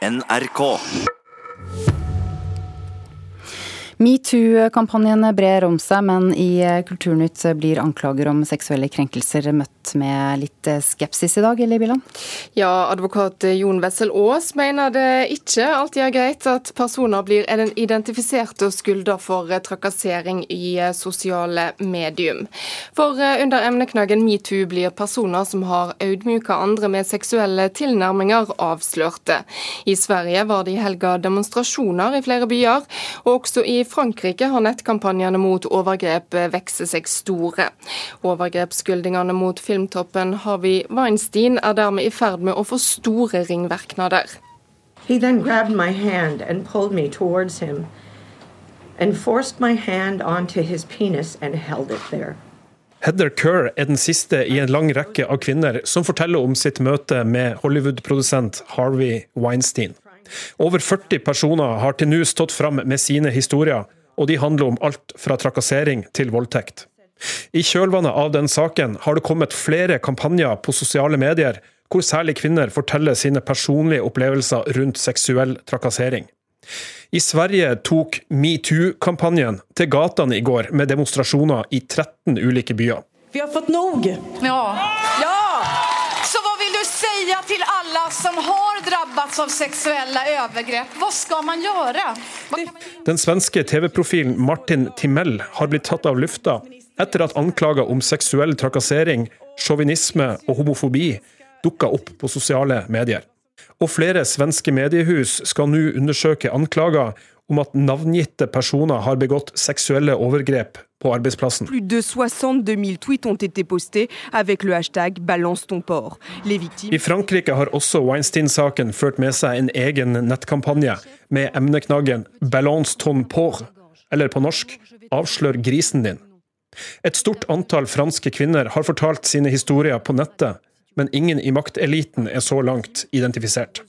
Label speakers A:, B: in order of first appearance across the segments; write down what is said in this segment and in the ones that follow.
A: NRK.
B: Metoo-kampanjen brer om seg, men i Kulturnytt blir anklager om seksuelle krenkelser møtt med litt skepsis i dag, Eli Billand?
C: Ja, advokat Jon Wessel Aas mener det ikke alltid er greit at personer blir identifisert og skylda for trakassering i sosiale medium. For under emneknaggen metoo blir personer som har audmyka andre med seksuelle tilnærminger, avslørte. I Sverige var det i helga demonstrasjoner i flere byer, og også i Frankrike har nettkampanjene mot overgrep vokst seg store. Overgrepsskyldningene mot filmtoppen Harvey Weinstein er dermed i ferd med å få store ringvirkninger.
D: He then grabbed my hand and pulled me towards him and forced my hand onto his penis and held it there.
E: Heather Kerr er den siste i en lang rekke av kvinner som forteller om sitt møte med Hollywood-produsent Harvey Weinstein. Over 40 personer har til nå stått fram med sine historier, og de handler om alt fra trakassering til voldtekt. I kjølvannet av den saken har det kommet flere kampanjer på sosiale medier, hvor særlig kvinner forteller sine personlige opplevelser rundt seksuell trakassering. I Sverige tok metoo-kampanjen til gatene i går med demonstrasjoner i 13 ulike byer.
F: Vi har fått nok!
G: Ja. ja! Så säga till alle som har drabbats av sexuella övergrepp? Vad ska man göra?
E: Den svenske TV-profilen Martin Timell har blitt tatt av lufta etter at anklager om seksuell trakassering, sjåvinisme og homofobi dukka opp på sosiale medier. Og flere svenske mediehus skal nå undersøke anklager om at navngitte personer har begått seksuelle overgrep på arbeidsplassen.
F: Plus de 62 000 tweets ont été postés avec le hashtag balance ton porc.
E: I Frankrike har også Weinstein-saken ført med seg en egen nettkampanje med emneknaggen 'balance ton port', eller på norsk 'avslør grisen din'. Et stort antall franske kvinner har fortalt sine historier på nettet, men ingen i makteliten er så langt identifisert.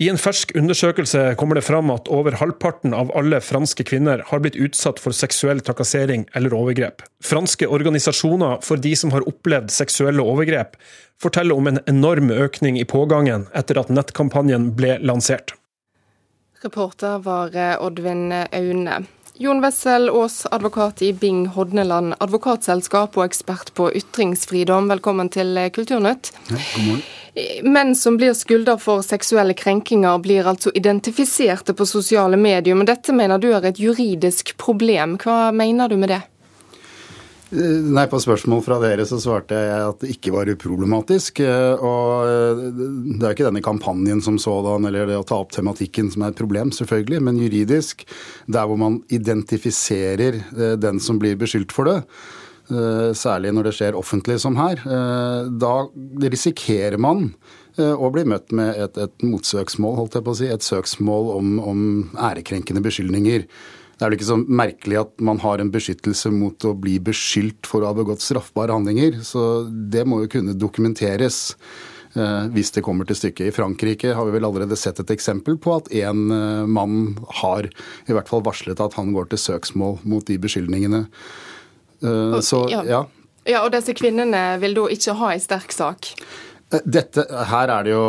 E: I en fersk undersøkelse kommer det fram at over halvparten av alle franske kvinner har blitt utsatt for seksuell trakassering eller overgrep. Franske organisasjoner for de som har opplevd seksuelle overgrep, forteller om en enorm økning i pågangen etter at nettkampanjen ble lansert.
C: Reporter var Oddvin Aune. Jon Wessel Aas, advokat i Bing Hodneland advokatselskap og ekspert på ytringsfridom, velkommen til Kulturnytt.
H: Ja, god morgen.
C: Menn som blir skylda for seksuelle krenkinger, blir altså identifiserte på sosiale medier. Men dette mener du er et juridisk problem. Hva mener du med det?
H: Nei, På spørsmål fra dere så svarte jeg at det ikke var uproblematisk. og Det er ikke denne kampanjen som sådan eller det å ta opp tematikken som er et problem, selvfølgelig. Men juridisk, der hvor man identifiserer den som blir beskyldt for det, Eh, særlig når det skjer offentlig som her, eh, da risikerer man og å bli møtt med et, et motsøksmål, holdt jeg på å si. Et søksmål om, om ærekrenkende beskyldninger. Det er vel ikke så merkelig at man har en beskyttelse mot å bli beskyldt for å ha begått straffbare handlinger. Så det må jo kunne dokumenteres hvis det kommer til stykket. I Frankrike har vi vel allerede sett et eksempel på at en mann har i hvert fall varslet at han går til søksmål mot de beskyldningene.
C: Eh, så, ja. ja. Og disse kvinnene vil da ikke ha en sterk sak?
H: Eh, dette, her det jo,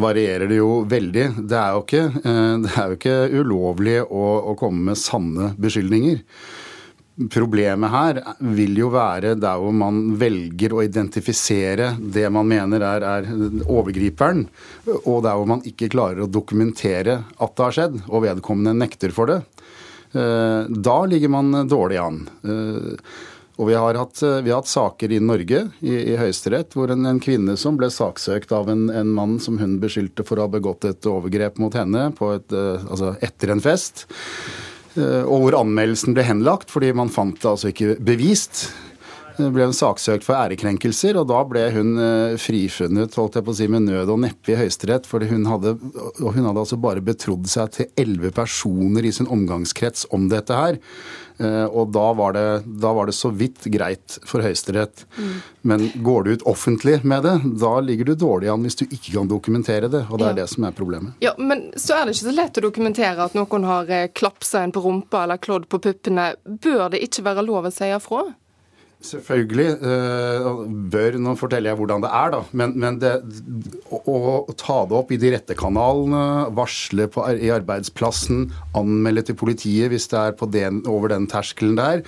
H: varierer det jo veldig. Det er jo ikke, eh, er jo ikke ulovlig å, å, komme med sanne beskyldninger. Problemet her vil jo være der hvor man velger å identifisere det man mener er, er overgriperen, og der hvor man ikke klarer å dokumentere at det har skjedd, og vedkommende nekter for det. Da ligger man dårlig an. Og vi har hatt, eh, vi har hatt saker i Norge, i, i Høyesterett, hvor en, en, kvinne som ble saksøkt av en, en, mann som hun beskyldte for å ha begått et overgrep mot henne et, eh, altså etter en fest, eh, og hvor anmeldelsen ble henlagt fordi man fant det altså ikke bevist. Det ble hun saksøkt for ærekrenkelser, og da ble hun frifunnet holdt jeg på å si, med nød og neppe i Høyesterett. For hun hadde, og hun hadde altså bare betrodd seg til elleve personer i sin omgangskrets om dette her. Eh, og da var, det, da var det, så vidt greit for Høyesterett. Mm. Men går du ut offentlig med det, da ligger du dårlig an hvis du ikke kan dokumentere det. Og det er ja. det som er problemet.
C: Ja, Men så er det ikke så lett å dokumentere at noen har eh, klapsa en på rumpa eller klådd på puppene. Bør det ikke være lov å si ifra?
H: Selvfølgelig uh, bør Nå forteller jeg hvordan det er, da. Men, men det, å, å, ta det opp i de rette kanalene, varsle på, i arbeidsplassen, anmelde til politiet hvis det er den, over den terskelen der.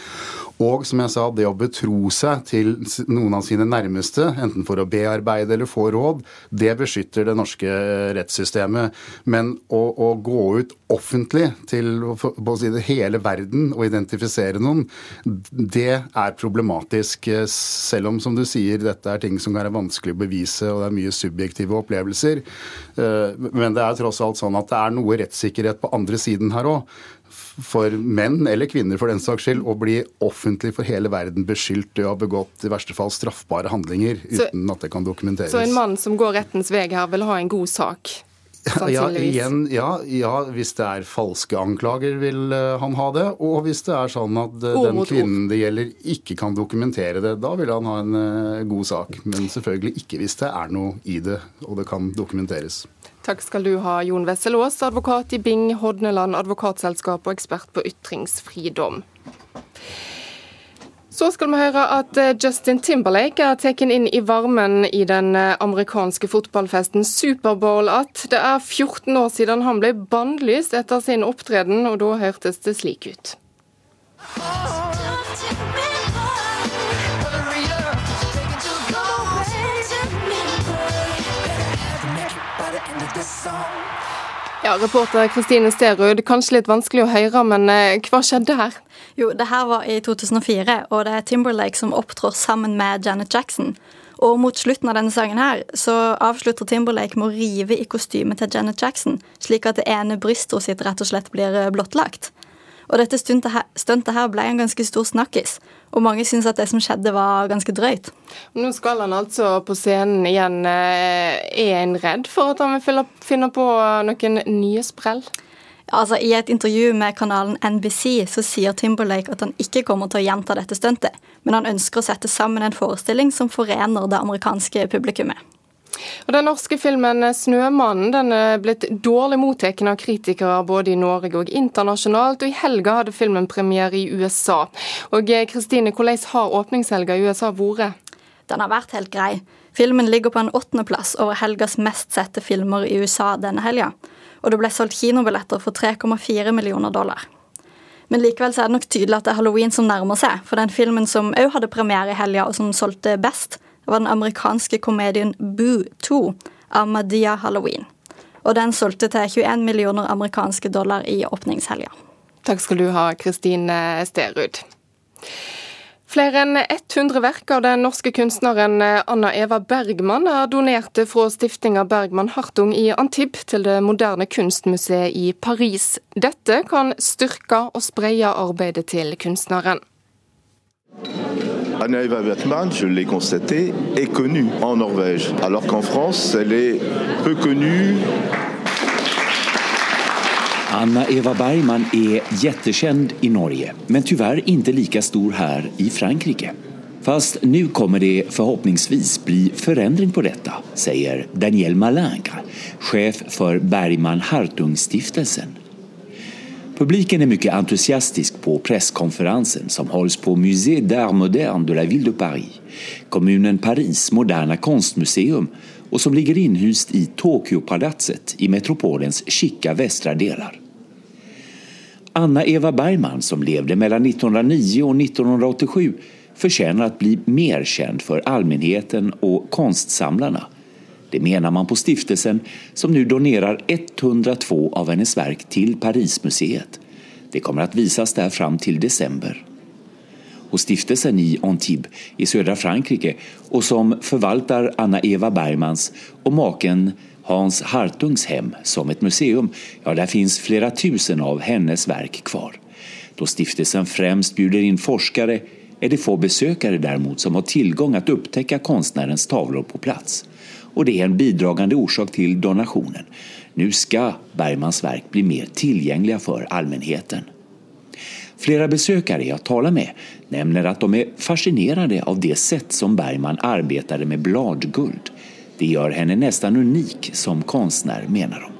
H: Og som jeg sa, det å betro seg til noen av sine nærmeste, enten for å bearbeide eller få råd, det beskytter det norske rettssystemet. Men å, å gå ut offentlig til si hele verden og identifisere noen, det er problematisk. Selv om, som du sier, dette er ting som kan være vanskelig å bevise, og det er mye subjektive opplevelser. Eh, men det er tross alt sånn at det er noe rettssikkerhet på andre siden her òg for menn, eller kvinner for den saks skyld, å bli offentlig for hele verden beskyldt til å ha begått i verste fall straffbare handlinger uten så, at det kan dokumenteres.
C: Så en mann som går rettens vei her, vil ha en god sak?
H: Ja, igjen, ja, ja, hvis det er falske anklager, vil uh, han ha det. Og hvis det er sånn at uh, den kvinnen det gjelder, ikke kan dokumentere det, da vil han ha en uh, god sak. Men selvfølgelig ikke hvis det er noe i det, og det kan dokumenteres.
C: Takk skal du ha, Jon Wessel Aas, advokat i Bing Hodneland advokatselskap og ekspert på ytringsfridom. Så skal vi høre at eh, Justin Timberlake er tatt inn i varmen i den eh, amerikanske fotballfesten Superbowl. At det er 14 år siden han ble bannlyst etter sin opptreden, og da hørtes det slik ut. Ja, Reporter Kristine Sterud, kanskje litt vanskelig å høre, men eh, hva skjedde her?
A: Jo, det her var i 2004, og det er Timberlake som opptrår sammen med Janet Jackson. Og mot slutten av denne sangen her, så avslutter Timberlake med å rive i kostymet til Janet Jackson, slik at det ene brystet sitt rett og slett blir eh, blottlagt. Og dette stuntet her, stuntet her ble en ganske stor snakkis, og mange syns at det som skjedde var ganske drøyt.
C: Nå skal han altså på scenen igjen. Eh, er en redd for at han vil finne på noen nye sprell?
A: Altså, I et intervju med kanalen NBC så sier Timberlake at han ikke kommer til å gjenta dette stuntet, men han ønsker å sette sammen en forestilling som forener det amerikanske publikummet.
C: Og Den norske filmen 'Snømannen' den er blitt dårlig mottatt av kritikere både i Norge og internasjonalt. og I helga hadde filmen premiere i USA. Og eh, Kristine, Hvordan har åpningshelga i USA vært?
A: Den har vært helt grei. Filmen ligger på en åttendeplass over helgas mest sette filmer i USA denne helga. Og det ble solgt kinobilletter for 3,4 millioner dollar. Men likevel så er det nok tydelig at det er halloween som nærmer seg. For den filmen som òg hadde premiere i helga, og som solgte best, var den amerikanske komedien Boo 2 av Madia Halloween. Og den solgte til 21 millioner amerikanske dollar i åpningshelga.
C: Takk skal du ha, Kristine Sterud. Flere enn 100 verk av den norske kunstneren Anna Eva Bergman er donert fra stiftinga Bergman Hartung i Antibes til Det moderne kunstmuseet i Paris. Dette kan styrke og spreie arbeidet til kunstneren.
I: Anna Eva je l'ai constaté, est connue en Norvège, alors qu'en France, elle est peu connue.
J: Anna Eva Bergman är jättekänd i Norge, men tyvärr inte lika stor här i Frankrike. Fast nu kommer det förhoppningsvis bli förändring på detta, säger Daniel Malingre, chef för Bergman Hartung-stiftelsen. Publiken är mycket entusiastisk på presskonferensen som hålls på Musée d'Art Moderne de la Ville de Paris, kommunen Paris moderna konstmuseum och som ligger inhyst i Tokyopalatset i metropolens chica västra delar. Anna Eva Bergman, som levde mellan 1909 och 1987, förtjänar att bli mer känd för allmänheten och konstsamlarna det menar man på stiftelsen som nu donerar 102 av hennes verk till Parismuseet. Det kommer att visas där fram till december. Hos stiftelsen i Antibes i södra Frankrike och som förvaltar Anna Eva Bergmans och maken Hans Hartungs hem som ett museum, ja där finns flera tusen av hennes verk kvar. Då stiftelsen främst bjuder in forskare är det få besökare däremot som har tillgång att upptäcka konstnärens tavlor på plats och det är en bidragande orsak till donationen. Nu ska Bergmans verk bli mer tillgängliga för allmänheten. Flera besökare jag talar med nämner att de är fascinerade av det sätt som Bergman arbetade med bladguld. Det gör henne nästan unik som konstnär, menar de.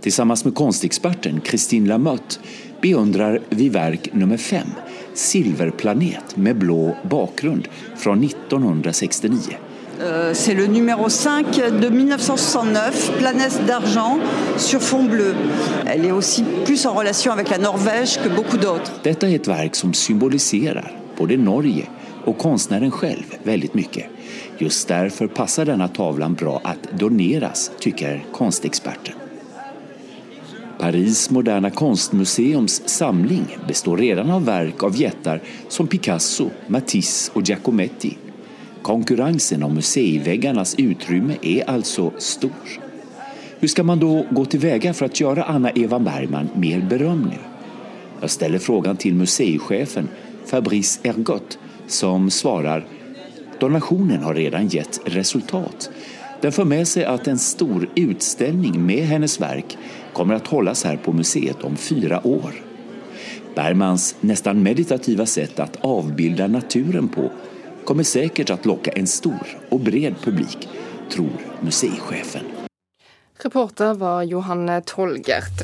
J: Tillsammans med konstexperten Christine Lamotte beundrar vi verk nummer fem, Silverplanet med blå bakgrund fra 1969.
K: Euh, c'est le numéro 5 de 1969, Planète d'argent sur fond bleu. Elle est aussi plus en relation avec la Norvège que beaucoup d'autres.
J: Detta är verk som symboliserar både Norge och konstnären själv väldigt mycket. Just därför passar denna tavlan bra att doneras, tycker konstexperten. Paris moderna konstmuseums samling består redan av verk av jättar som Picasso, Matisse och Giacometti. Konkurrensen om museiväggarnas utrymme är alltså stor. Hur ska man då gå tillväga för att göra Anna Eva Bergman mer berömd Jeg ställer frågan till museichefen Fabrice Ergot som svarar Donationen har redan gett resultat. Den för med sig att en stor utställning med hennes verk kommer att hållas här på museet om fyra år. Bergmans nästan meditativa sätt att avbilda naturen på kommer sikkert at lokke en stor og bred publik, tror museichefen.
C: Reporter var Johanne Tolgert.